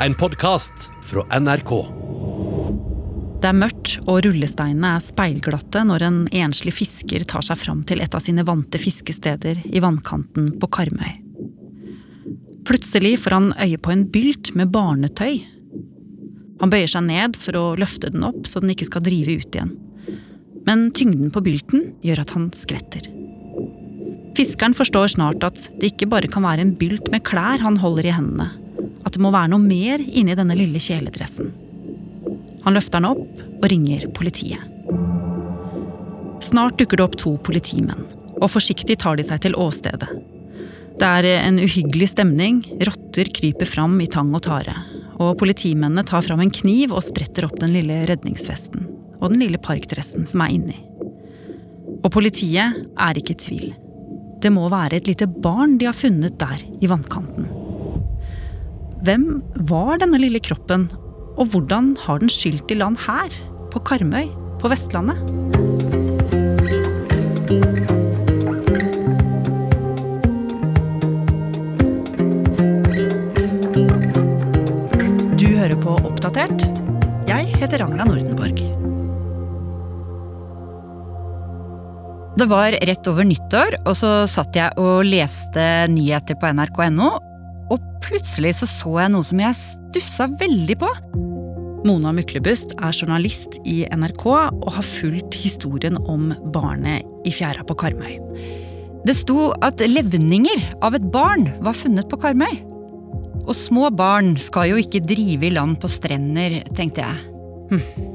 En podkast fra NRK. Det er mørkt, og rullesteinene er speilglatte når en enslig fisker tar seg fram til et av sine vante fiskesteder i vannkanten på Karmøy. Plutselig får han øye på en bylt med barnetøy. Han bøyer seg ned for å løfte den opp så den ikke skal drive ut igjen. Men tyngden på bylten gjør at han skvetter. Fiskeren forstår snart at det ikke bare kan være en bylt med klær han holder i hendene. At det må være noe mer inni denne lille kjeledressen. Han løfter den opp og ringer politiet. Snart dukker det opp to politimenn, og forsiktig tar de seg til åstedet. Det er en uhyggelig stemning, rotter kryper fram i tang og tare. Og politimennene tar fram en kniv og spretter opp den lille redningsvesten og den lille parkdressen som er inni. Og politiet er ikke i tvil. Det må være et lite barn de har funnet der i vannkanten. Hvem var denne lille kroppen, og hvordan har den skylt i land her, på Karmøy, på Vestlandet? Du hører på Oppdatert. Jeg heter Ragna Nordenborg. Det var rett over nyttår, og så satt jeg og leste nyheter på nrk.no, og plutselig så så jeg noe som jeg stussa veldig på. Mona Myklebust er journalist i NRK og har fulgt historien om barnet i fjæra på Karmøy. Det sto at levninger av et barn var funnet på Karmøy. Og små barn skal jo ikke drive i land på strender, tenkte jeg. Hm.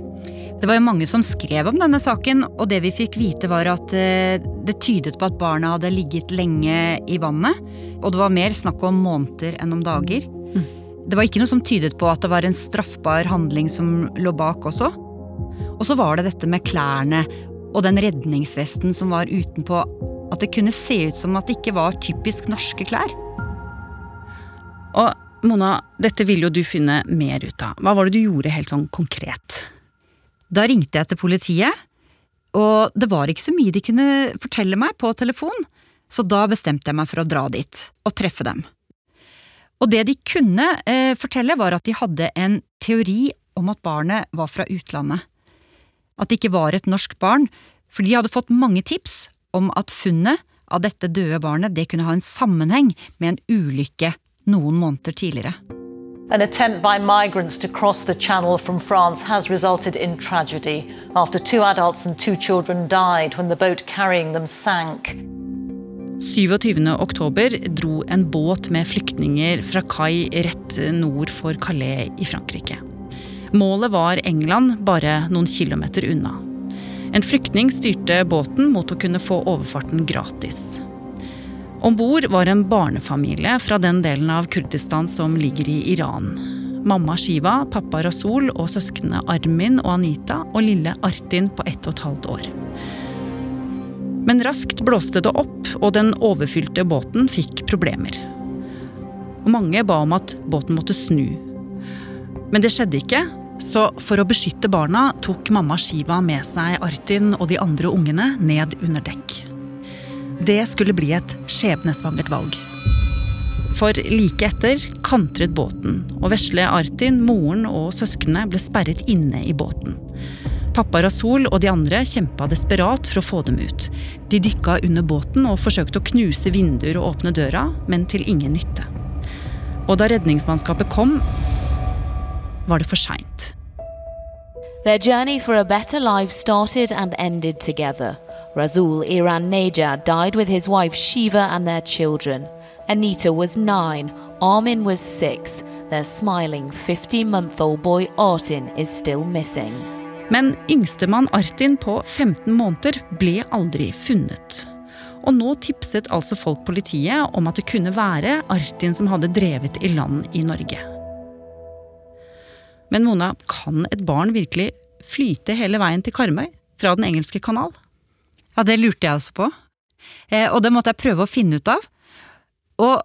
Det var jo mange som skrev om denne saken, og det vi fikk vite var at eh, det tydet på at barna hadde ligget lenge i vannet. Og det var mer snakk om måneder enn om dager. Mm. Det var ikke noe som tydet på at det var en straffbar handling som lå bak også. Og så var det dette med klærne og den redningsvesten som var utenpå. At det kunne se ut som at det ikke var typisk norske klær. Og Mona, dette vil jo du finne mer ut av. Hva var det du gjorde helt sånn konkret? Da ringte jeg til politiet, og det var ikke så mye de kunne fortelle meg på telefon, så da bestemte jeg meg for å dra dit og treffe dem. Og det de kunne eh, fortelle, var at de hadde en teori om at barnet var fra utlandet. At det ikke var et norsk barn, for de hadde fått mange tips om at funnet av dette døde barnet det kunne ha en sammenheng med en ulykke noen måneder tidligere. An attempt by migrants to cross the channel from France has resulted in tragedy after two adults and two children died when the boat carrying them sank. 27. oktober dro en båt med flyktninger fra kai rett nord for Calais i Frankrike. Målet var England, bare noen kilometer unna. En flyktning styrte båten mot å kunne få overfarten gratis. Om bord var en barnefamilie fra den delen av Kurdistan som ligger i Iran. Mamma Shiva, pappa Rasul og søsknene Armin og Anita og lille Artin på ett og et halvt år. Men raskt blåste det opp, og den overfylte båten fikk problemer. Og mange ba om at båten måtte snu. Men det skjedde ikke, så for å beskytte barna tok mamma Shiva med seg Artin og de andre ungene ned under dekk. Det skulle bli et skjebnesvangert valg. For like etter kantret båten, og vesle Artin, moren og søsknene ble sperret inne i båten. Pappa Rasul og de andre kjempa desperat for å få dem ut. De dykka under båten og forsøkte å knuse vinduer og åpne døra, men til ingen nytte. Og da redningsmannskapet kom, var det for seint. Their journey for a better life started and ended together. Razul Iran Naja died with his wife Shiva and their children. Anita was nine, Armin was six. Their smiling 50 month old boy Artin is still missing. Men yngstemann Artin på 15 måneder ble aldri funnet. Og nå tipset altså folk politiet om at det kunne være Artin som hadde drevet i land i Norge. Men Mona, kan et barn virkelig flyte hele veien til Karmøy fra Den engelske kanal? Ja, det lurte jeg også på. Eh, og det måtte jeg prøve å finne ut av. Og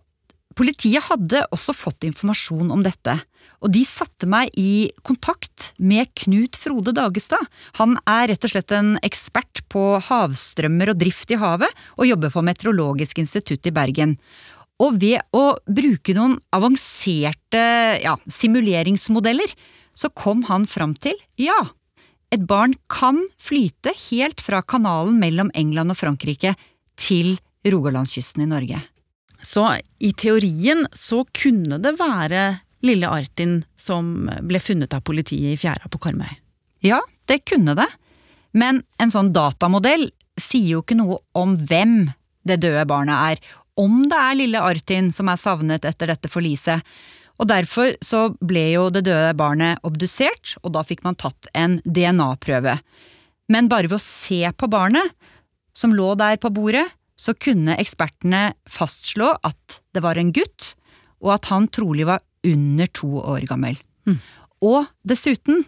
politiet hadde også fått informasjon om dette. Og de satte meg i kontakt med Knut Frode Dagestad. Han er rett og slett en ekspert på havstrømmer og drift i havet, og jobber på Meteorologisk institutt i Bergen. Og ved å bruke noen avanserte ja, simuleringsmodeller, så kom han fram til ja, et barn kan flyte helt fra kanalen mellom England og Frankrike til Rogalandskysten i Norge. Så i teorien så kunne det være lille Artin som ble funnet av politiet i fjæra på Karmøy? Ja, det kunne det. Men en sånn datamodell sier jo ikke noe om hvem det døde barnet er, om det er lille Artin som er savnet etter dette forliset. Og derfor så ble jo det døde barnet obdusert, og da fikk man tatt en DNA-prøve. Men bare ved å se på barnet, som lå der på bordet, så kunne ekspertene fastslå at det var en gutt, og at han trolig var under to år gammel. Mm. Og dessuten,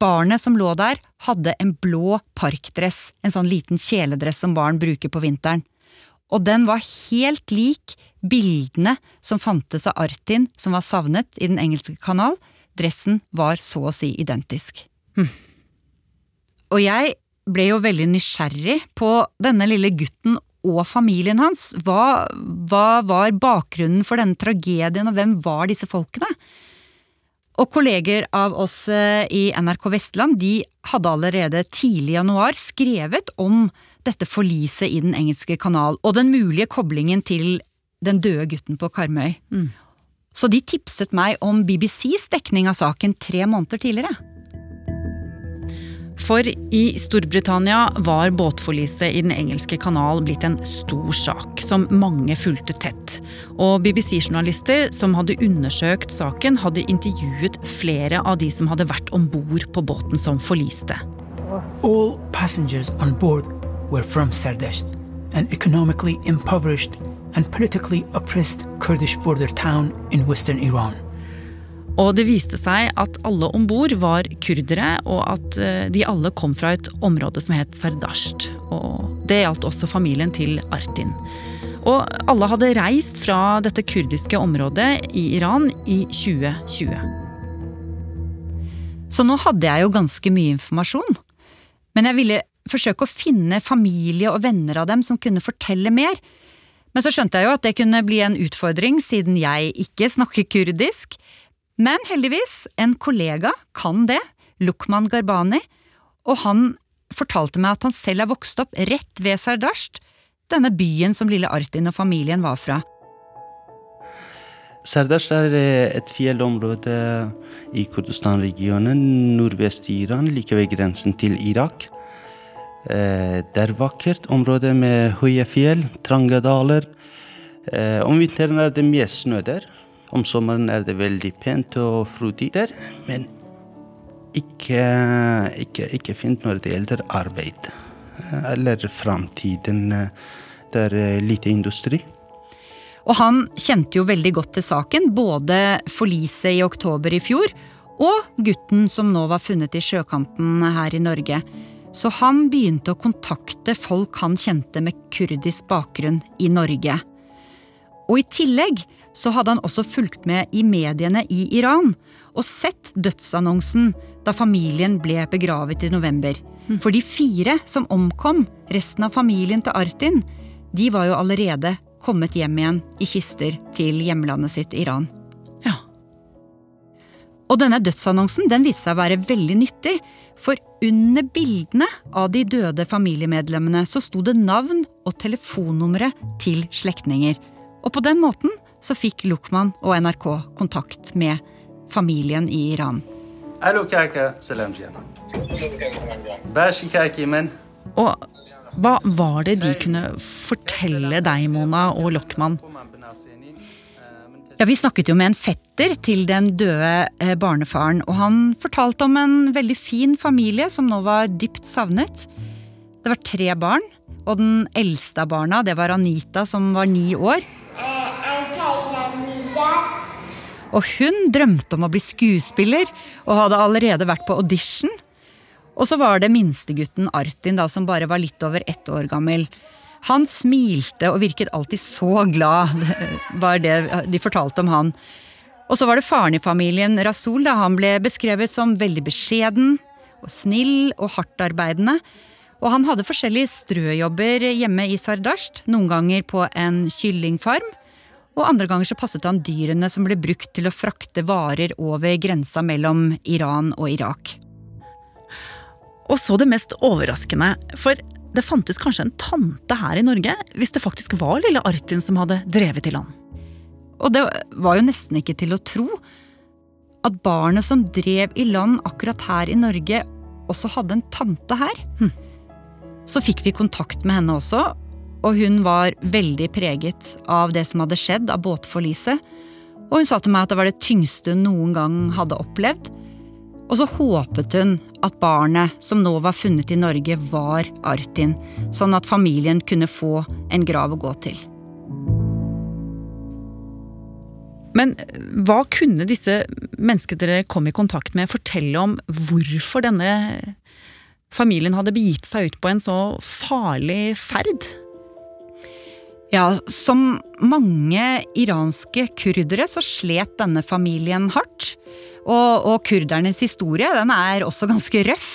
barnet som lå der, hadde en blå parkdress, en sånn liten kjeledress som barn bruker på vinteren og den var helt lik bildene som fantes av Artin som var savnet i Den engelske kanal. Dressen var så å si identisk. Hm. Og jeg ble jo veldig nysgjerrig på denne lille gutten og familien hans. Hva, hva var bakgrunnen for denne tragedien, og hvem var disse folkene? Og kolleger av oss eh, i NRK Vestland de hadde allerede tidlig i januar skrevet om dette forliset i Den engelske kanal, og den mulige koblingen til den døde gutten på Karmøy. Mm. Så de tipset meg om BBCs dekning av saken tre måneder tidligere. For i Storbritannia var båtforliset i Den engelske kanal blitt en stor sak, som mange fulgte tett. Og BBC-journalister som hadde undersøkt saken, hadde intervjuet flere av de som hadde vært om bord på båten som forliste. All passengers on board were from Sardasht, an economically impoverished and politically oppressed Kurdish border town in western Iran. Og det viste seg at alle om bord var kurdere, og at eh, de alle kom fra et område som het Sardasht. Og det gjaldt også familien til Artin. Og alle hadde reist fra dette kurdiske området i Iran i 2020. Så nå hadde jeg jo ganske mye informasjon. Men jeg ville forsøke å finne familie og venner av dem som kunne fortelle mer. Men så skjønte jeg jo at det kunne bli en utfordring, siden jeg ikke snakker kurdisk. Men heldigvis, en kollega kan det, Lukman Garbani, og han fortalte meg at han selv er vokst opp rett ved Sardasht, denne byen som lille Artin og familien var fra. Sardasht er et fjellområde i Kurdistan-regionen nordvest i Iran, like ved grensen til Irak. Eh, det er vakkert område med høye fjell, trange daler. Eh, om vinteren er det mye snø der. Om sommeren er det veldig pent og frodig der. Men ikke, ikke, ikke fint når det gjelder arbeid. Eh, eller framtiden. Det er lite industri. Og han kjente jo veldig godt til saken, både forliset i oktober i fjor og gutten som nå var funnet i sjøkanten her i Norge. Så han begynte å kontakte folk han kjente med kurdisk bakgrunn i Norge. Og i tillegg så hadde han også fulgt med i mediene i Iran og sett dødsannonsen da familien ble begravet i november. Mm. For de fire som omkom, resten av familien til Artin, de var jo allerede kommet hjem igjen i kister til hjemlandet sitt Iran. Og denne dødsannonsen den viste seg å være veldig nyttig, for under bildene av de døde familiemedlemmene så sto det navn og telefonnumre til slektninger. Og på den måten så fikk Lukman og NRK kontakt med familien i Iran. Og hva var det de kunne fortelle deg, Mona og Lokman? Ja, Vi snakket jo med en fetter til den døde eh, barnefaren, og han fortalte om en veldig fin familie som nå var dypt savnet. Det var tre barn, og den eldste av barna, det var Anita som var ni år. Og hun drømte om å bli skuespiller, og hadde allerede vært på audition. Og så var det minstegutten Artin, da, som bare var litt over ett år gammel. Han smilte og virket alltid så glad, var det de fortalte om han. Og så var det faren i familien, Rasul. Da. Han ble beskrevet som veldig beskjeden og snill og hardtarbeidende. Og han hadde forskjellige strøjobber hjemme i Sardasht, noen ganger på en kyllingfarm. Og andre ganger så passet han dyrene som ble brukt til å frakte varer over grensa mellom Iran og Irak. Og så det mest overraskende, for det fantes kanskje en tante her i Norge hvis det faktisk var lille Artin som hadde drevet i land. Og det var jo nesten ikke til å tro at barnet som drev i land akkurat her i Norge, også hadde en tante her. Hm. Så fikk vi kontakt med henne også, og hun var veldig preget av det som hadde skjedd av båtforliset. Og hun sa til meg at det var det tyngste hun noen gang hadde opplevd. Og så håpet hun at barnet som nå var funnet i Norge, var Artin, sånn at familien kunne få en grav å gå til. Men hva kunne disse menneskene dere kom i kontakt med, fortelle om hvorfor denne familien hadde begitt seg ut på en så farlig ferd? Ja, som mange iranske kurdere så slet denne familien hardt. Og, og kurdernes historie den er også ganske røff.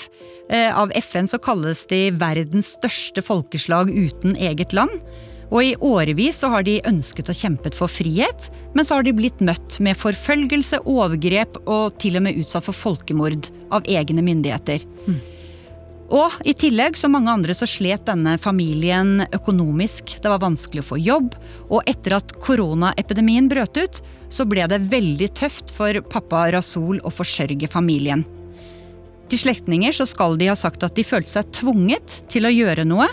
Eh, av FN så kalles de verdens største folkeslag uten eget land. Og i årevis så har de ønsket og kjempet for frihet, men så har de blitt møtt med forfølgelse, overgrep og til og med utsatt for folkemord av egne myndigheter. Mm. Og i tillegg, som mange andre, så slet denne familien økonomisk. Det var vanskelig å få jobb, og etter at koronaepidemien brøt ut, så ble det veldig tøft for pappa Rasul å forsørge familien. Til slektninger så skal de ha sagt at de følte seg tvunget til å gjøre noe,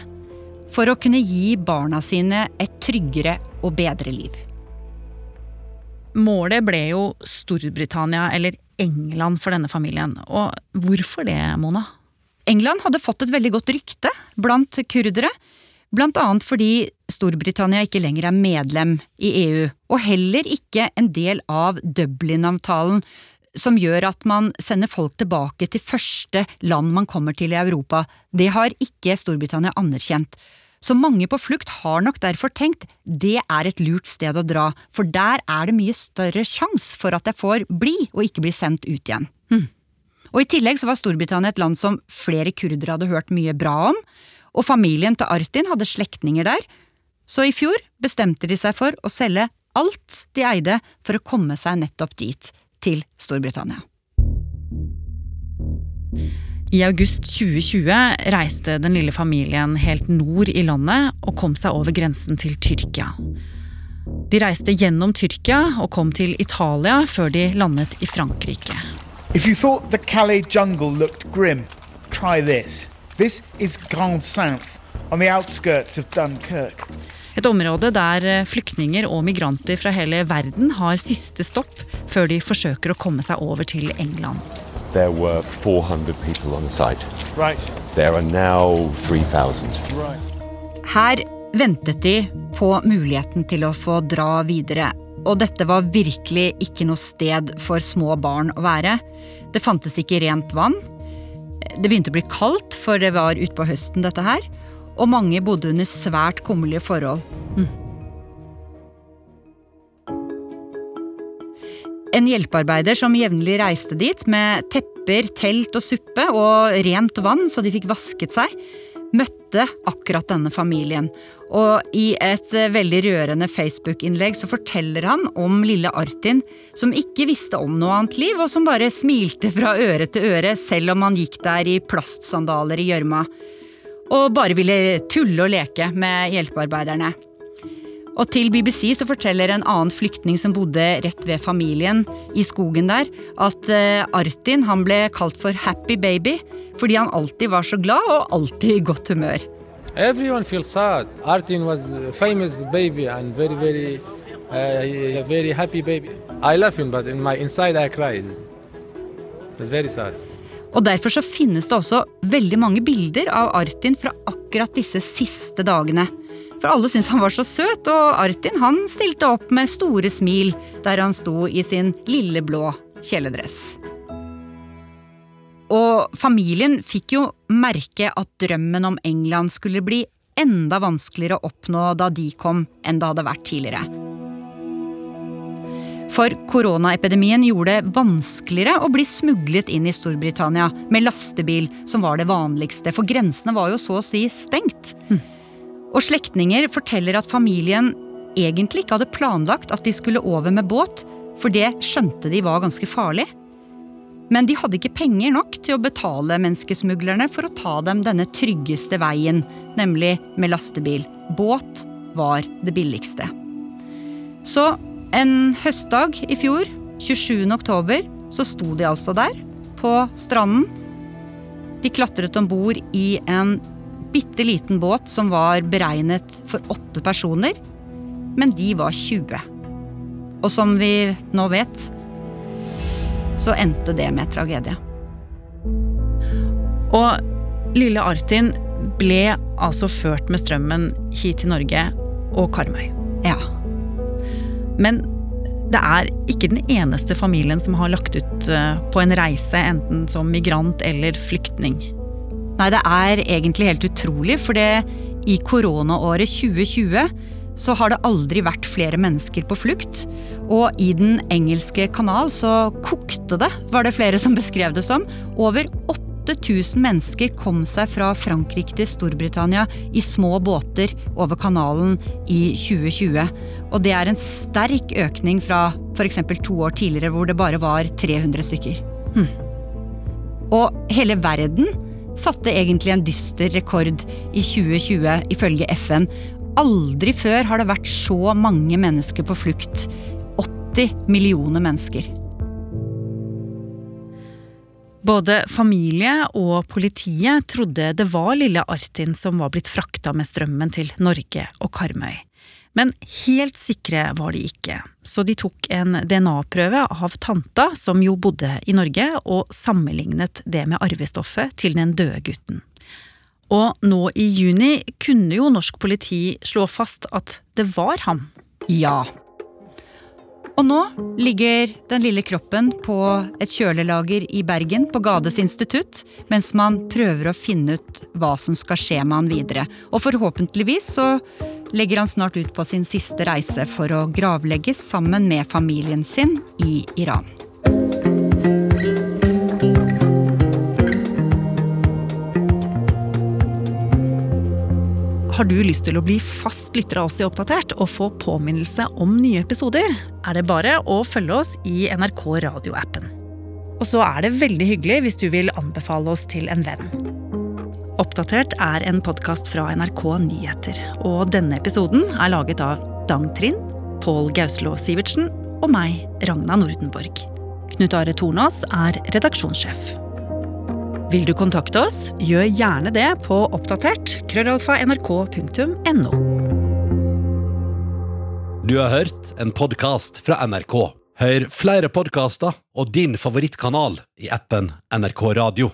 for å kunne gi barna sine et tryggere og bedre liv. Målet ble jo Storbritannia eller England for denne familien. Og hvorfor det, Mona? England hadde fått et veldig godt rykte blant kurdere. Blant annet fordi Storbritannia ikke lenger er medlem i EU, og heller ikke en del av Dublin-avtalen, som gjør at man sender folk tilbake til første land man kommer til i Europa. Det har ikke Storbritannia anerkjent. Så mange på flukt har nok derfor tenkt det er et lurt sted å dra, for der er det mye større sjanse for at jeg får bli og ikke bli sendt ut igjen. Mm. Og I tillegg så var Storbritannia et land som flere kurdere hadde hørt mye bra om, og familien til Artin hadde slektninger der, så i fjor bestemte de seg for å selge alt de eide for å komme seg nettopp dit, til Storbritannia. I august 2020 reiste den lille familien helt nord i landet og kom seg over grensen til Tyrkia. De reiste gjennom Tyrkia og kom til Italia før de landet i Frankrike. If you thought the Calais jungle looked grim, try this. This is Grand Sainte, on the outskirts of Dunkirk. Et område der flyktninger og migranter fra hele verden har siste stopp før de forsøker å komme seg over til England. there were 400 people on the site. Right. There are now 3000. Right. Her ventet de på muligheten til å få dra videre. Og dette var virkelig ikke noe sted for små barn å være. Det fantes ikke rent vann. Det begynte å bli kaldt, for det var utpå høsten, dette her. Og mange bodde under svært kummerlige forhold. Mm. En hjelpearbeider som jevnlig reiste dit med tepper, telt og suppe og rent vann så de fikk vasket seg, møtte akkurat denne familien. Og i et veldig rørende Facebook-innlegg så forteller han om lille Artin, som ikke visste om noe annet liv, og som bare smilte fra øre til øre selv om han gikk der i plastsandaler i gjørma. Og bare ville tulle og leke med hjelpearbeiderne. Og til BBC så forteller en annen flyktning som bodde rett ved familien i skogen der, at uh, Artin han ble kalt for Happy Baby fordi han alltid var så glad og alltid i godt humør. Everyone feels sad. Artin was a famous baby and very, very, uh, very happy baby. I love him, but in my inside I cried. It's very sad. Og Derfor så finnes det også veldig mange bilder av Artin fra akkurat disse siste dagene. For alle syntes han var så søt, og Artin han stilte opp med store smil der han sto i sin lille blå kjeledress. Og familien fikk jo merke at drømmen om England skulle bli enda vanskeligere å oppnå da de kom, enn det hadde vært tidligere. For koronaepidemien gjorde det vanskeligere å bli smuglet inn i Storbritannia med lastebil, som var det vanligste, for grensene var jo så å si stengt. Hm. Og slektninger forteller at familien egentlig ikke hadde planlagt at de skulle over med båt, for det skjønte de var ganske farlig. Men de hadde ikke penger nok til å betale menneskesmuglerne for å ta dem denne tryggeste veien, nemlig med lastebil. Båt var det billigste. Så en høstdag i fjor, 27. oktober, så sto de altså der, på stranden. De klatret om bord i en bitte liten båt som var beregnet for åtte personer, men de var 20. Og som vi nå vet, så endte det med tragedie. Og lille Artin ble altså ført med strømmen hit til Norge og Karmøy. Ja. Men det er ikke den eneste familien som har lagt ut eh, på en reise, enten som migrant eller flyktning. Nei, det er egentlig helt utrolig, for det, i koronaåret 2020 så har det aldri vært flere mennesker på flukt. Og i Den engelske kanal så kokte det, var det flere som beskrev det som. Over 8000 mennesker kom seg fra Frankrike til Storbritannia i små båter over kanalen i 2020. Og det er en sterk økning fra f.eks. to år tidligere, hvor det bare var 300 stykker. Hm. Og hele verden satte egentlig en dyster rekord i 2020, ifølge FN. Aldri før har det vært så mange mennesker på flukt. 80 millioner mennesker. Både familie og politiet trodde det var lille Artin som var blitt frakta med strømmen til Norge og Karmøy. Men helt sikre var de ikke, så de tok en DNA-prøve av tanta, som jo bodde i Norge, og sammenlignet det med arvestoffet til den døde gutten. Og nå i juni kunne jo norsk politi slå fast at det var ham. Ja. Og nå ligger den lille kroppen på et kjølelager i Bergen, på Gades institutt, mens man prøver å finne ut hva som skal skje med han videre. Og forhåpentligvis så legger han snart ut på sin siste reise for å gravlegges sammen med familien sin i Iran. Har du lyst til å bli fast lytter av oss i Oppdatert og få påminnelse om nye episoder, er det bare å følge oss i NRK radioappen. Og så er det veldig hyggelig hvis du vil anbefale oss til en venn. Oppdatert er en podkast fra NRK Nyheter, og denne episoden er laget av Dang Trind, Pål Gauslå Sivertsen og meg, Ragna Nordenborg. Knut Are Tornås er redaksjonssjef. Vil du kontakte oss, gjør gjerne det på oppdatert krøllalfa nrk.no. Du har hørt en podkast fra NRK. Hør flere podkaster og din favorittkanal i appen NRK Radio.